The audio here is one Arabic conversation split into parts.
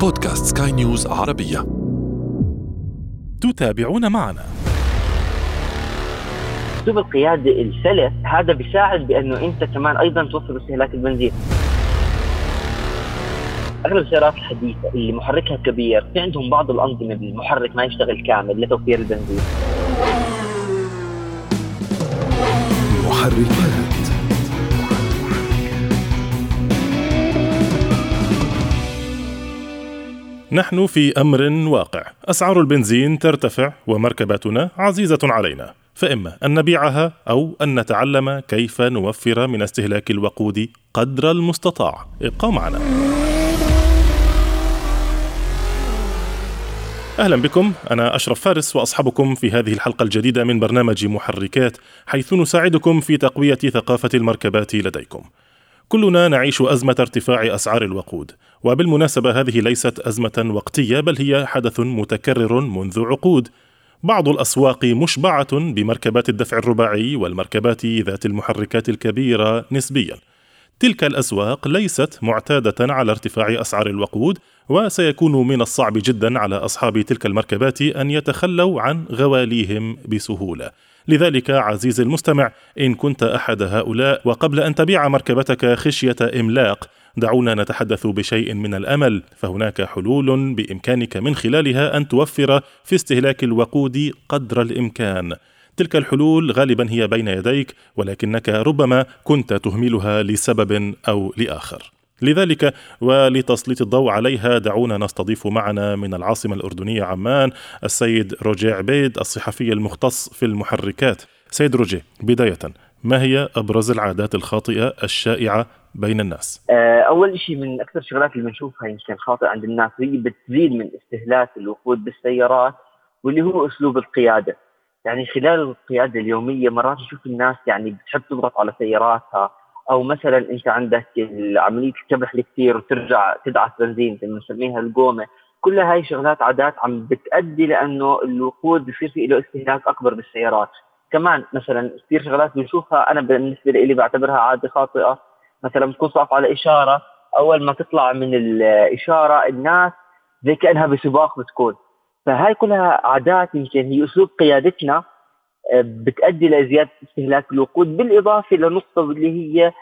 بودكاست سكاي نيوز عربية. تتابعون معنا. اسلوب القياده السلس هذا بيساعد بأنه أنت كمان أيضا توفر استهلاك البنزين. أغلب السيارات الحديثة اللي محركها كبير في عندهم بعض الأنظمة بالمحرك ما يشتغل كامل لتوفير البنزين. محركات. نحن في أمر واقع. أسعار البنزين ترتفع ومركباتنا عزيزة علينا. فإما أن نبيعها أو أن نتعلم كيف نوفر من استهلاك الوقود قدر المستطاع. ابقوا معنا. أهلا بكم. أنا أشرف فارس واصحبكم في هذه الحلقة الجديدة من برنامج محركات حيث نساعدكم في تقوية ثقافة المركبات لديكم. كلنا نعيش أزمة ارتفاع أسعار الوقود وبالمناسبة هذه ليست أزمة وقتية بل هي حدث متكرر منذ عقود. بعض الأسواق مشبعة بمركبات الدفع الرباعي والمركبات ذات المحركات الكبيرة نسبيا. تلك الأسواق ليست معتادة على ارتفاع أسعار الوقود وسيكون من الصعب جدا على أصحاب تلك المركبات أن يتخلوا عن غواليهم بسهولة. لذلك عزيزي المستمع إن كنت أحد هؤلاء وقبل أن تبيع مركبتك خشية إملاق دعونا نتحدث بشيء من الأمل فهناك حلول بإمكانك من خلالها أن توفر في استهلاك الوقود قدر الإمكان. تلك الحلول غالبا هي بين يديك ولكنك ربما كنت تهملها لسبب أو لآخر. لذلك ولتسليط الضوء عليها دعونا نستضيف معنا من العاصمة الأردنية عمان السيد روجي عبيد الصحفي المختص في المحركات سيد روجي بداية ما هي أبرز العادات الخاطئة الشائعة بين الناس؟ آه، أول شيء من أكثر الشغلات اللي بنشوفها يمكن خاطئة عند الناس هي بتزيد من استهلاك الوقود بالسيارات واللي هو أسلوب القيادة يعني خلال القيادة اليومية مرات نشوف الناس يعني بتحب تضغط على سياراتها أو مثلا أنت عندك عمليه الكبح الكثير وترجع تدعس بنزين بنسميها القومة. كل هاي شغلات عادات عم بتأدي لأنه الوقود بصير في له استهلاك أكبر بالسيارات. كمان مثلا كثير شغلات بنشوفها أنا بالنسبة لي بعتبرها عادة خاطئة. مثلا بتكون صاف على إشارة أول ما تطلع من الإشارة الناس زي كأنها بسباق بتكون. فهاي كلها عادات يمكن هي أسلوب قيادتنا بتؤدي لزياده استهلاك الوقود بالإضافة لنقطه اللي هي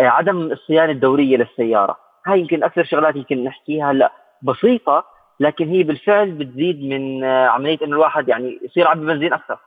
آه، عدم الصيانة الدورية للسيارة. هاي يمكن أكثر شغلات يمكن نحكيها هلأ بسيطة لكن هي بالفعل بتزيد من آه، عملية إنه الواحد يعني يصير عبي بنزين أكثر.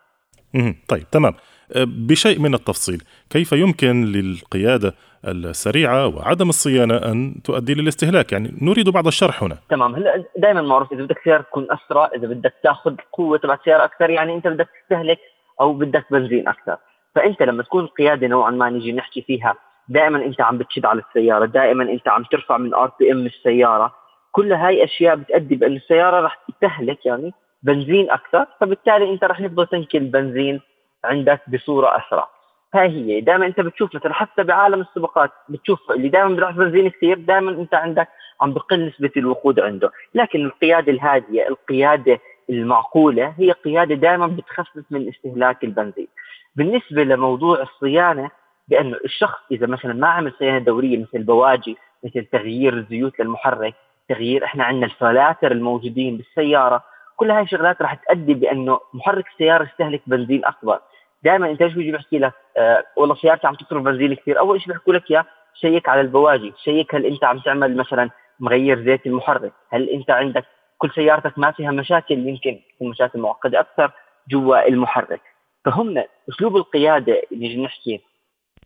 طيب تمام. بشيء من التفصيل. كيف يمكن للقيادة السريعة وعدم الصيانة أن تؤدي للاستهلاك؟ يعني نريد بعض الشرح هنا. تمام. هلأ دائما معروف إذا بدك سيارة تكون أسرع إذا بدك تأخذ قوة تبع السيارة أكثر يعني أنت بدك تستهلك أو بدك بنزين أكثر. فأنت لما تكون القياده نوعا ما نيجي نحكي فيها دائما أنت عم بتشد على السيارة دائما أنت عم ترفع من RPM السيارة. كل هاي أشياء بتؤدي بأن السيارة رح تستهلك يعني بنزين أكثر فبالتالي أنت رح يفضى تنكي البنزين عندك بصورة أسرع. هاي هي. دائما أنت بتشوف مثلا حتى بعالم السباقات بتشوف اللي دائما بيروح بنزين كثير دائما أنت عندك عم بقل نسبة الوقود عنده. لكن القيادة الهادية القيادة المعقولة هي قيادة دائما بتخفف من استهلاك البنزين. بالنسبة لموضوع الصيانة بأنه الشخص إذا مثلا ما عمل صيانة دورية مثل البواجي مثل تغيير الزيوت للمحرك تغيير إحنا عندنا الفلاتر الموجودين بالسيارة كل هاي الشغلات راح تؤدي بأنه محرك السيارة يستهلك بنزين أكبر. دائما أنت إيش بيجي بيحكي لك؟ آه والله سيارتي عم تصرف بنزين كثير. أول شيء بيحكوا لك اياه شيك على البواجي. شيك هل أنت عم تعمل مثلا مغير زيت المحرك؟ هل أنت عندك كل سيارتك ما فيها مشاكل يمكن تكون مشاكل معقدة أكثر جوا المحرك. فهم أسلوب القيادة نجي نحكي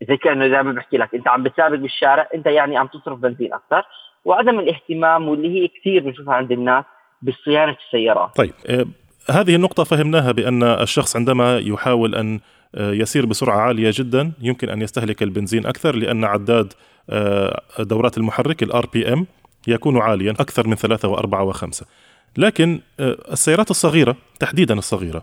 زي كأنه دائما بحكي لك. أنت عم بتسابق بالشارع أنت يعني عم تصرف بنزين أكثر. وعدم الاهتمام واللي هي كثير بنشوفها عند الناس بصيانة السيارات. طيب آه، هذه النقطة فهمناها بأن الشخص عندما يحاول أن آه، يسير بسرعة عالية جدا يمكن أن يستهلك البنزين أكثر لأن عداد آه، دورات المحرك ال RPM يكون عاليا أكثر من ثلاثة وأربعة وخمسة. لكن السيارات الصغيرة تحديدا الصغيرة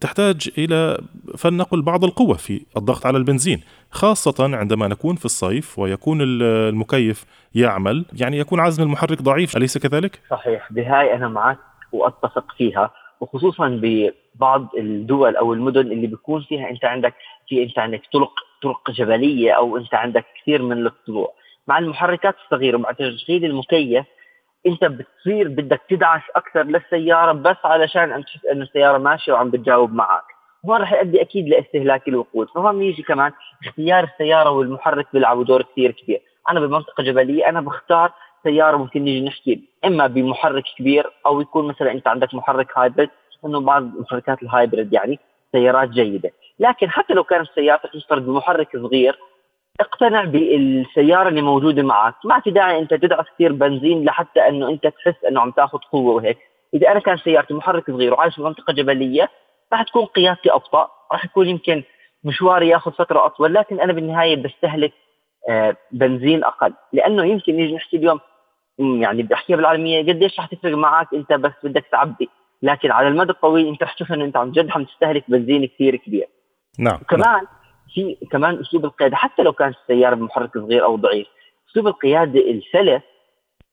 تحتاج إلى فلنقل بعض القوة في الضغط على البنزين خاصة عندما نكون في الصيف ويكون المكيف يعمل يعني يكون عزم المحرك ضعيف أليس كذلك؟ صحيح بهاي أنا معك وأتفق فيها وخصوصا ببعض الدول أو المدن اللي بيكون فيها أنت عندك في أنت عندك طرق طرق جبلية أو أنت عندك كثير من الطلوع مع المحركات الصغيرة مع تشغيل المكيف انت بتصير بدك تدعس أكثر للسيارة بس علشان انت تحس إنه السيارة ماشية وعم بتجاوب معك. هون رح يؤدي أكيد لاستهلاك الوقود. فهون يجي كمان اختيار السيارة والمحرك بيلعبوا دور كثير كبير. أنا بمنطقة جبلية أنا بختار سيارة ممكن نيجي نحكي إما بمحرك كبير أو يكون مثلا أنت عندك محرك hybrid إنه بعض محركات ال hybrid يعني سيارات جيدة. لكن حتى لو كانت السياره تشتغل بمحرك صغير اقتنع بالسيارة اللي موجودة معك. ما في داعي أنت تدعس كثير بنزين لحتى إنه أنت تحس إنه عم تأخذ قوة وهيك. إذا أنا كان سيارتي محرك صغير وعايش في منطقة جبلية راح تكون قيادتي أبطأ راح يكون يمكن مشواري يأخذ فترة أطول لكن أنا بالنهاية بستهلك آه، بنزين أقل. لأنه يمكن نيجي نحكي اليوم يعني بحكيها بالعالميه قديش رح تفرق معك أنت بس بدك تعبي. لكن على المدى الطويل أنت رح تشوف إنه أنت عن جد عم تستهلك بنزين كثير كبير. نعم وكمان نعم. في كمان أسلوب القيادة حتى لو كانت السيارة بمحرك صغير أو ضعيف أسلوب القيادة السلس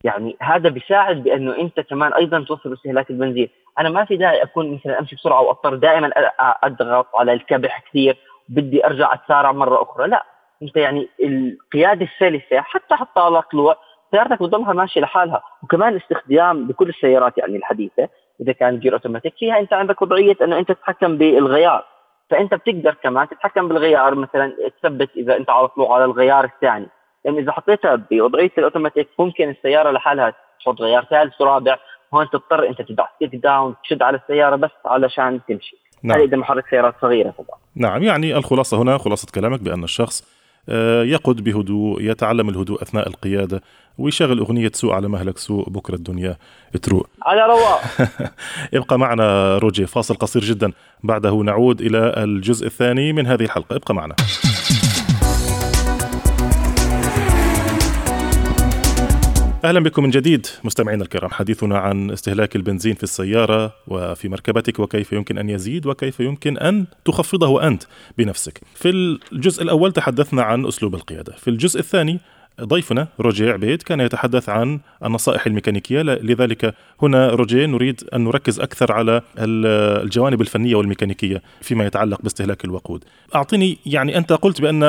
يعني هذا بيساعد بأنه أنت كمان أيضا توفر استهلاك البنزين، أنا ما في داعي أكون مثلا أمشي بسرعة واضطر دائما أضغط على الكبح كثير بدي أرجع أتسارع مرة أخرى، لا أنت يعني القيادة السلسة حتى حتى على طلوع سيارتك بتضلها ماشية لحالها، وكمان استخدام بكل السيارات يعني الحديثة إذا كان gear أوتوماتيك فيها أنت عندك وضعية أنه أنت تتحكم بالغيار، فأنت بتقدر كمان تتحكم بالغيار مثلا تثبت إذا أنت على طلوع على الغيار الثاني. لأن إذا حطيتها بوضعيه الأوتوماتيك ممكن السيارة لحالها تحط غيار ثالث ورابع هون تضطر أنت تدعس kick down تشد على السيارة بس علشان تمشي. نعم. هذا إذا محرك سيارات صغيرة طبعا. نعم يعني الخلاصة هنا خلاصة كلامك بأن الشخص يقود بهدوء يتعلم الهدوء أثناء القيادة ويشغل أغنية سوء على مهلك سوء بكرة الدنيا. تروق على رواق. ابقى معنا روجي فاصل قصير جدا. بعده نعود إلى الجزء الثاني من هذه الحلقة. ابقى معنا. أهلا بكم من جديد مستمعينا الكرام حديثنا عن استهلاك البنزين في السيارة وفي مركبتك وكيف يمكن أن يزيد وكيف يمكن أن تخفضه أنت بنفسك. في الجزء الأول تحدثنا عن أسلوب القيادة، في الجزء الثاني ضيفنا روجيه عبيد كان يتحدث عن النصائح الميكانيكية لذلك هنا روجيه نريد أن نركز أكثر على الجوانب الفنية والميكانيكية فيما يتعلق باستهلاك الوقود. أعطيني يعني أنت قلت بأن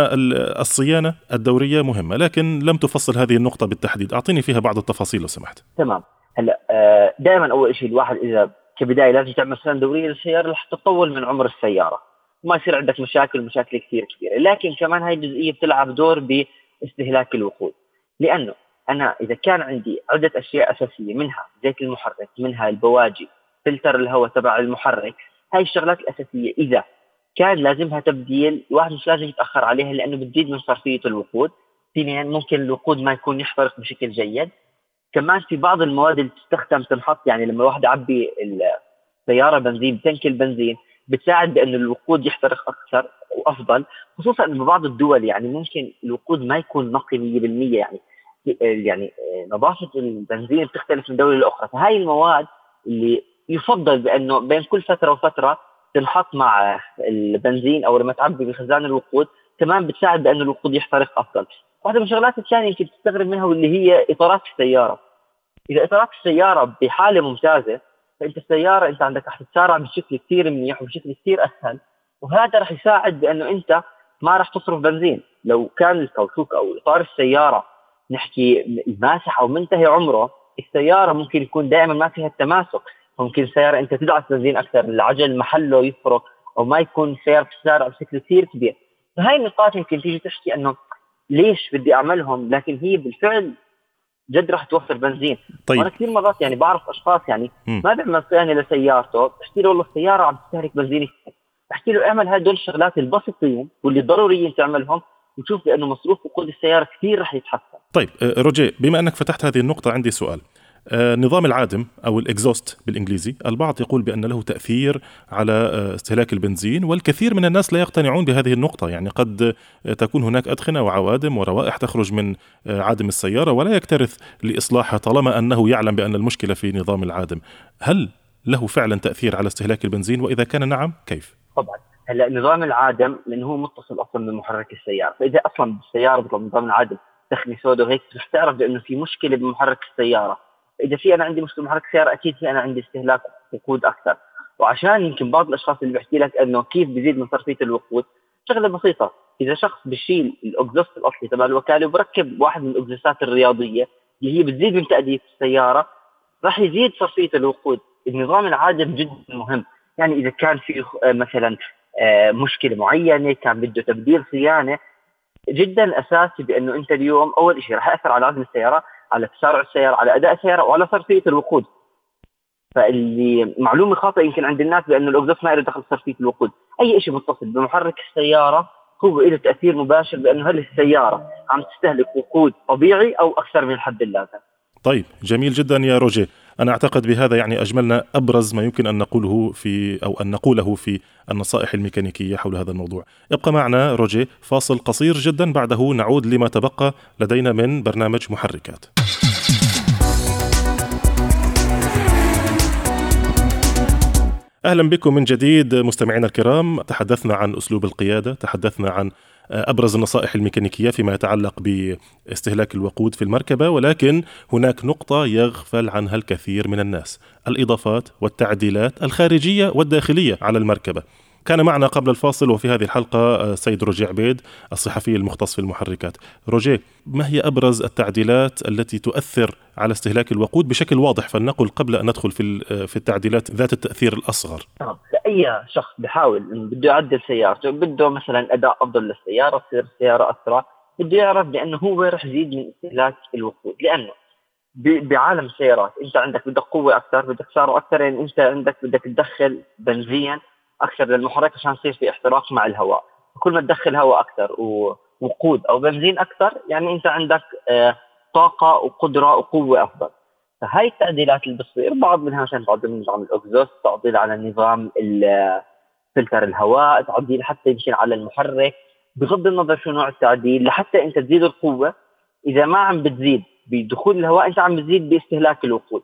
الصيانة الدورية مهمة لكن لم تفصل هذه النقطة بالتحديد، أعطيني فيها بعض التفاصيل لو سمحت. تمام هلا آه، دائما أول شيء الواحد إذا كبداية لازم تعمل صيانه دوريه للسياره رح تطول من عمر السيارة. ما يصير عندك مشاكل مشاكل كثير كبيره، لكن كمان هاي الجزئية بتلعب دور ب استهلاك الوقود. لأنه أنا إذا كان عندي عدة أشياء أساسية منها زيت المحرك منها البواجي فلتر الهواء تبع المحرك هاي الشغلات الأساسية. إذا كان لازمها تبديل الواحد مش لازم يتأخر عليها لأنه بتزيد من صرفية الوقود. اثنين ممكن الوقود ما يكون يحترق بشكل جيد. كمان في بعض المواد اللي تستخدم تنحط يعني لما الواحد يعبي السياره بنزين بتنك البنزين بتساعد بانه الوقود يحترق أكثر وأفضل خصوصا انه ببعض الدول يعني ممكن الوقود ما يكون نقي 100% يعني يعني نظافة البنزين بتختلف من دولة لاخرى فهاي المواد اللي يفضل بأنه بين كل فترة وفترة تنحط مع البنزين أو لما تعبي بخزان الوقود كمان بتساعد بانه الوقود يحترق أفضل. واحدة من الشغلات الثانية يمكن تستغرب منها واللي هي إطارات السيارة. إذا إطارات السيارة بحالة ممتازة فأنت السيارة أنت عندك رح تتسارع بشكل كثير منيح وبشكل كثير أسهل. وهذا رح يساعد بأنه أنت ما رح تصرف بنزين. لو كان الكاوتشوك أو إطار السيارة نحكي ماسح أو منتهي عمره السيارة ممكن يكون دائما ما فيها التماسك. ممكن السياره أنت تدعس بنزين أكثر العجل محله يفرق أو ما يكون السياره تسارع بشكل كثير كبير. فهاي النقاط يمكن تيجي تحكي أنه ليش بدي أعملهم لكن هي بالفعل جد راح توفر بنزين طيب. وأنا كثير مرات يعني بعرف أشخاص يعني م. ما بيعمل صيانة لسيارته بحكي له والله السيارة عم تستهلك بنزين بحكي له اعمل هدول الشغلات البسيطين واللي ضروريين تعملهم وتشوف بانه مصروف وقود السيارة كثير رح يتحسن. طيب آه، روجي بما أنك فتحت هذه النقطة عندي سؤال. آه، نظام العادم أو الإكزوست بالإنجليزي البعض يقول بأن له تأثير على آه، استهلاك البنزين والكثير من الناس لا يقتنعون بهذه النقطة. يعني قد تكون هناك أدخنة وعوادم وروائح تخرج من عادم السيارة ولا يكترث لاصلاحها طالما أنه يعلم بأن المشكلة في نظام العادم. هل له فعلا تأثير على استهلاك البنزين؟ وإذا كان نعم كيف؟ طبعا. هلأ نظام العادم لأنه هو متصل أصلا بمحرك السيارة. فإذا أصلا بالسياره بيطلع نظام العادم تخني سوداء وهيك رح تعرف بأنه في مشكلة بمحرك السيارة. إذا في أنا عندي مشكلة بمحرك السيارة أكيد في أنا عندي استهلاك وقود أكثر. وعشان يمكن بعض الأشخاص اللي بحكي لك إنه كيف بزيد من صرفية الوقود شغلة بسيطة. إذا شخص بشيل ال exhaust الأصلي تبع الوكالة وبركب واحد من الاكزوستات الرياضية اللي هي بتزيد من تأدية السيارة راح يزيد صرفية الوقود. النظام العادم جدا مهم. يعني إذا كان في مثلا آه، مشكلة معينة كان بده تبديل صيانة جدا أساسي بأنه أنت اليوم أول شيء راح يأثر على عزم السيارة. على تسارع السيارة على أداء السيارة وعلى صرفية الوقود. فاللي معلومة خاطئة يمكن عند الناس بانه ال exhaust ما له دخل صرفية الوقود. أي شيء متصل بمحرك السيارة هو له تأثير مباشر بأنه هل السيارة عم تستهلك وقود طبيعي أو أكثر من الحد اللازم طيب جميل جدا يا روجي أنا أعتقد بهذا يعني أجملنا أبرز ما يمكن أن نقوله في أو أن نقوله في النصائح الميكانيكية حول هذا الموضوع. ابقى معنا روجي فاصل قصير جدا بعده نعود لما تبقى لدينا من برنامج محركات. أهلا بكم من جديد مستمعينا الكرام. تحدثنا عن أسلوب القيادة تحدثنا عن أبرز النصائح الميكانيكية فيما يتعلق باستهلاك الوقود في المركبة ولكن هناك نقطة يغفل عنها الكثير من الناس الإضافات والتعديلات الخارجية والداخلية على المركبة. كان معنا قبل الفاصل وفي هذه الحلقة السيد روجي عبيد الصحفي المختص في المحركات. روجي ما هي أبرز التعديلات التي تؤثر على استهلاك الوقود بشكل واضح؟ فلنقل قبل أن ندخل في في التعديلات ذات التأثير الأصغر. لأي شخص بحاول بده يعدل سيارته بده مثلا أداء أفضل للسيارة تصير السيارة أسرع بده يعرف بأنه هو رح يزيد من استهلاك الوقود. لأنه بعالم السيارات أنت عندك بدك قوة أكثر بدك سعر أكثر يعني أنت عندك بدك تدخل بنزين أكثر للمحرك عشان يصير في احتراق مع الهواء. كل ما تدخل هواء أكثر ووقود أو بنزين أكثر يعني أنت عندك آه، طاقة وقدرة وقوة أفضل. فهاي التعديلات اللي بتصير بعض منها مثلا تعديل نظام ال exhaust تعديل على نظام فلتر الهواء تعديل حتى يمكن على المحرك بغض النظر شو نوع التعديل لحتى أنت تزيد القوة إذا ما عم بتزيد بدخول الهواء أنت عم بتزيد باستهلاك الوقود.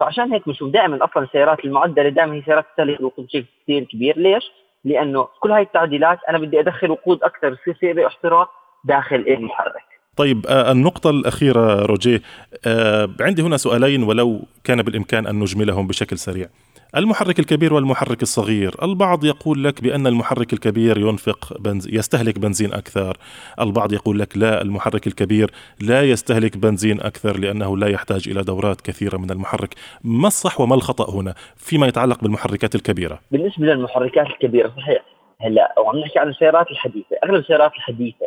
فعشان هيك بنشوف دائما أصلا السيارات المعدله دائما هي سيارات تستهلك وقود بشكل كثير كبير ليش؟ لأنه كل هاي التعديلات أنا بدي أدخل وقود أكثر يصير في احتراق داخل المحرك طيب آه، النقطة الأخيرة روجيه آه، عندي هنا سؤالين ولو كان بالإمكان أن نجملهم بشكل سريع. المحرك الكبير والمحرك الصغير البعض يقول لك بأن المحرك الكبير ينفق بنز... يستهلك بنزين أكثر. البعض يقول لك لا المحرك الكبير لا يستهلك بنزين أكثر لأنه لا يحتاج إلى دورات كثيرة من المحرك. ما الصح وما الخطأ هنا فيما يتعلق بالمحركات الكبيرة؟ بالنسبة للمحركات الكبيرة صحيح. هلأ وعم نحكي عن السيارات الحديثة. أغلب السيارات الحديثة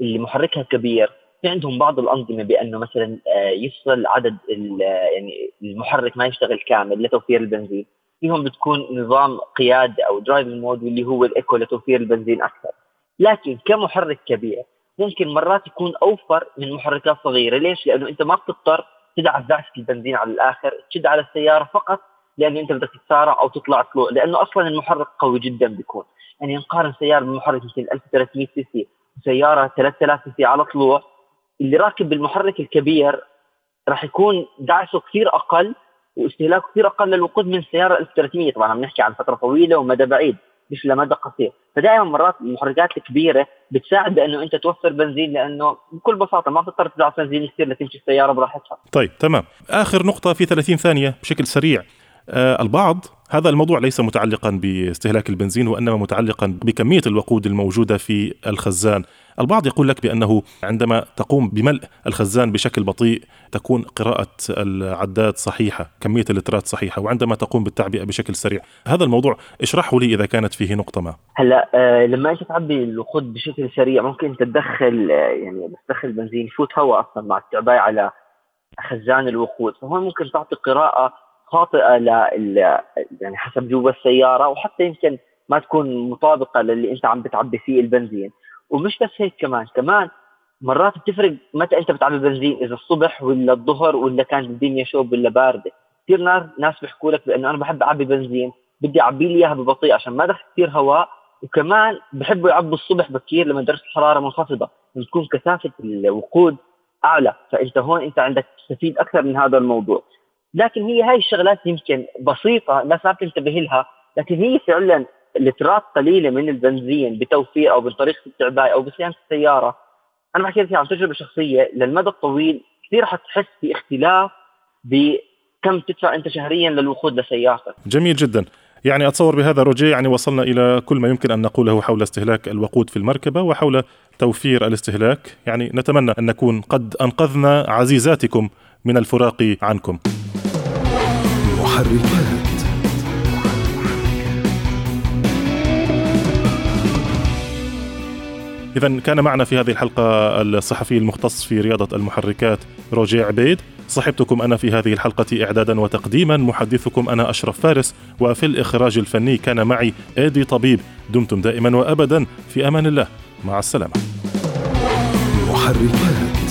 اللي محركها كبير في عندهم بعض الأنظمة بأنه مثلا آه، يفصل عدد يعني المحرك ما يشتغل كامل لتوفير البنزين. فيهم بتكون نظام قياده أو driving mode واللي هو ال eco لتوفير البنزين أكثر. لكن كمحرك كبير ممكن مرات يكون أوفر من محركات صغيرة. ليش؟ لأنه أنت ما بتضطر تدعس دعسة البنزين على الآخر تشد على السيارة فقط لأنه أنت بدك تتسارع أو تطلع طلوع لأنه أصلا المحرك قوي جدا بيكون. يعني نقارن سيارة بمحرك مثل 1300 CC وسيارة 3000 CC على طلوع اللي راكب بالمحرك الكبير راح يكون دعسه كثير أقل واستهلاكه كثير أقل للوقود من السياره 1300 طبعا عم نحكي عن فترة طويلة ومدى بعيد مش لمدى قصير. فدائما مرات المحركات الكبيرة بتساعد بأنه أنت توفر بنزين لأنه بكل بساطة ما بتضطر تدعس بنزين كثير لتمشي السيارة براحتها. طيب تمام. آخر نقطة في 30 ثانية بشكل سريع. آه البعض هذا الموضوع ليس متعلقا باستهلاك البنزين وإنما متعلقا بكمية الوقود الموجودة في الخزان. البعض يقول لك بأنه عندما تقوم بملء الخزان بشكل بطيء تكون قراءة العداد صحيحة كمية اللترات صحيحة وعندما تقوم بالتعبئة بشكل سريع. هذا الموضوع اشرحه لي إذا كانت فيه نقطة ما. هلأ آه لما أنت تعبي الوقود بشكل سريع ممكن تدخل آه يعني تدخل بنزين يفوت هواء أصلا مع التعبئه على خزان الوقود فهون ممكن تعطي قراءة خاطئة ل يعني حسب جوا السيارة وحتى يمكن ما تكون مطابقة للي أنت عم بتعبي فيه البنزين. ومش بس هيك كمان كمان مرات بتفرق متى انت بتعبي بنزين إذا الصبح ولا الظهر ولا كانت الدنيا شوب ولا باردة. كثير ناس ناس بيحكوا لك بأنه أنا بحب أعبي بنزين بدي أعبي لي إياها ببطيء عشان ما ادخل كثير هواء. وكمان بحبوا يعبوا الصبح بكير لما درجه الحرارة منخفضة بتكون كثافة الوقود أعلى. فأنت هون أنت عندك تستفيد أكثر من هذا الموضوع. لكن هي هاي الشغلات يمكن بسيطة الناس ما بتنتبه لها لكن هي فعلا لترات قليلة من البنزين بتوفير أو بطريقة التعباء أو بصيانة السيارة. أنا بحكي لك عن تجربة شخصية للمدى الطويل كثير حتحس في اختلاف بكم تدفع أنت شهريا للوقود لسيارتك. جميل جدا. يعني أتصور بهذا روجي يعني وصلنا إلى كل ما يمكن أن نقوله حول استهلاك الوقود في المركبة وحول توفير الاستهلاك. يعني نتمنى أن نكون قد أنقذنا عزيزاتكم من الفراق عنكم. محركات. إذا كان معنا في هذه الحلقة الصحفي المختص في رياضة المحركات روجي عبيد. صحبتكم أنا في هذه الحلقة إعدادا وتقديما. محدثكم أنا أشرف فارس. وفي الإخراج الفني كان معي إيدي طبيب. دمتم دائما وأبدا. في أمان الله. مع السلامة. محركات.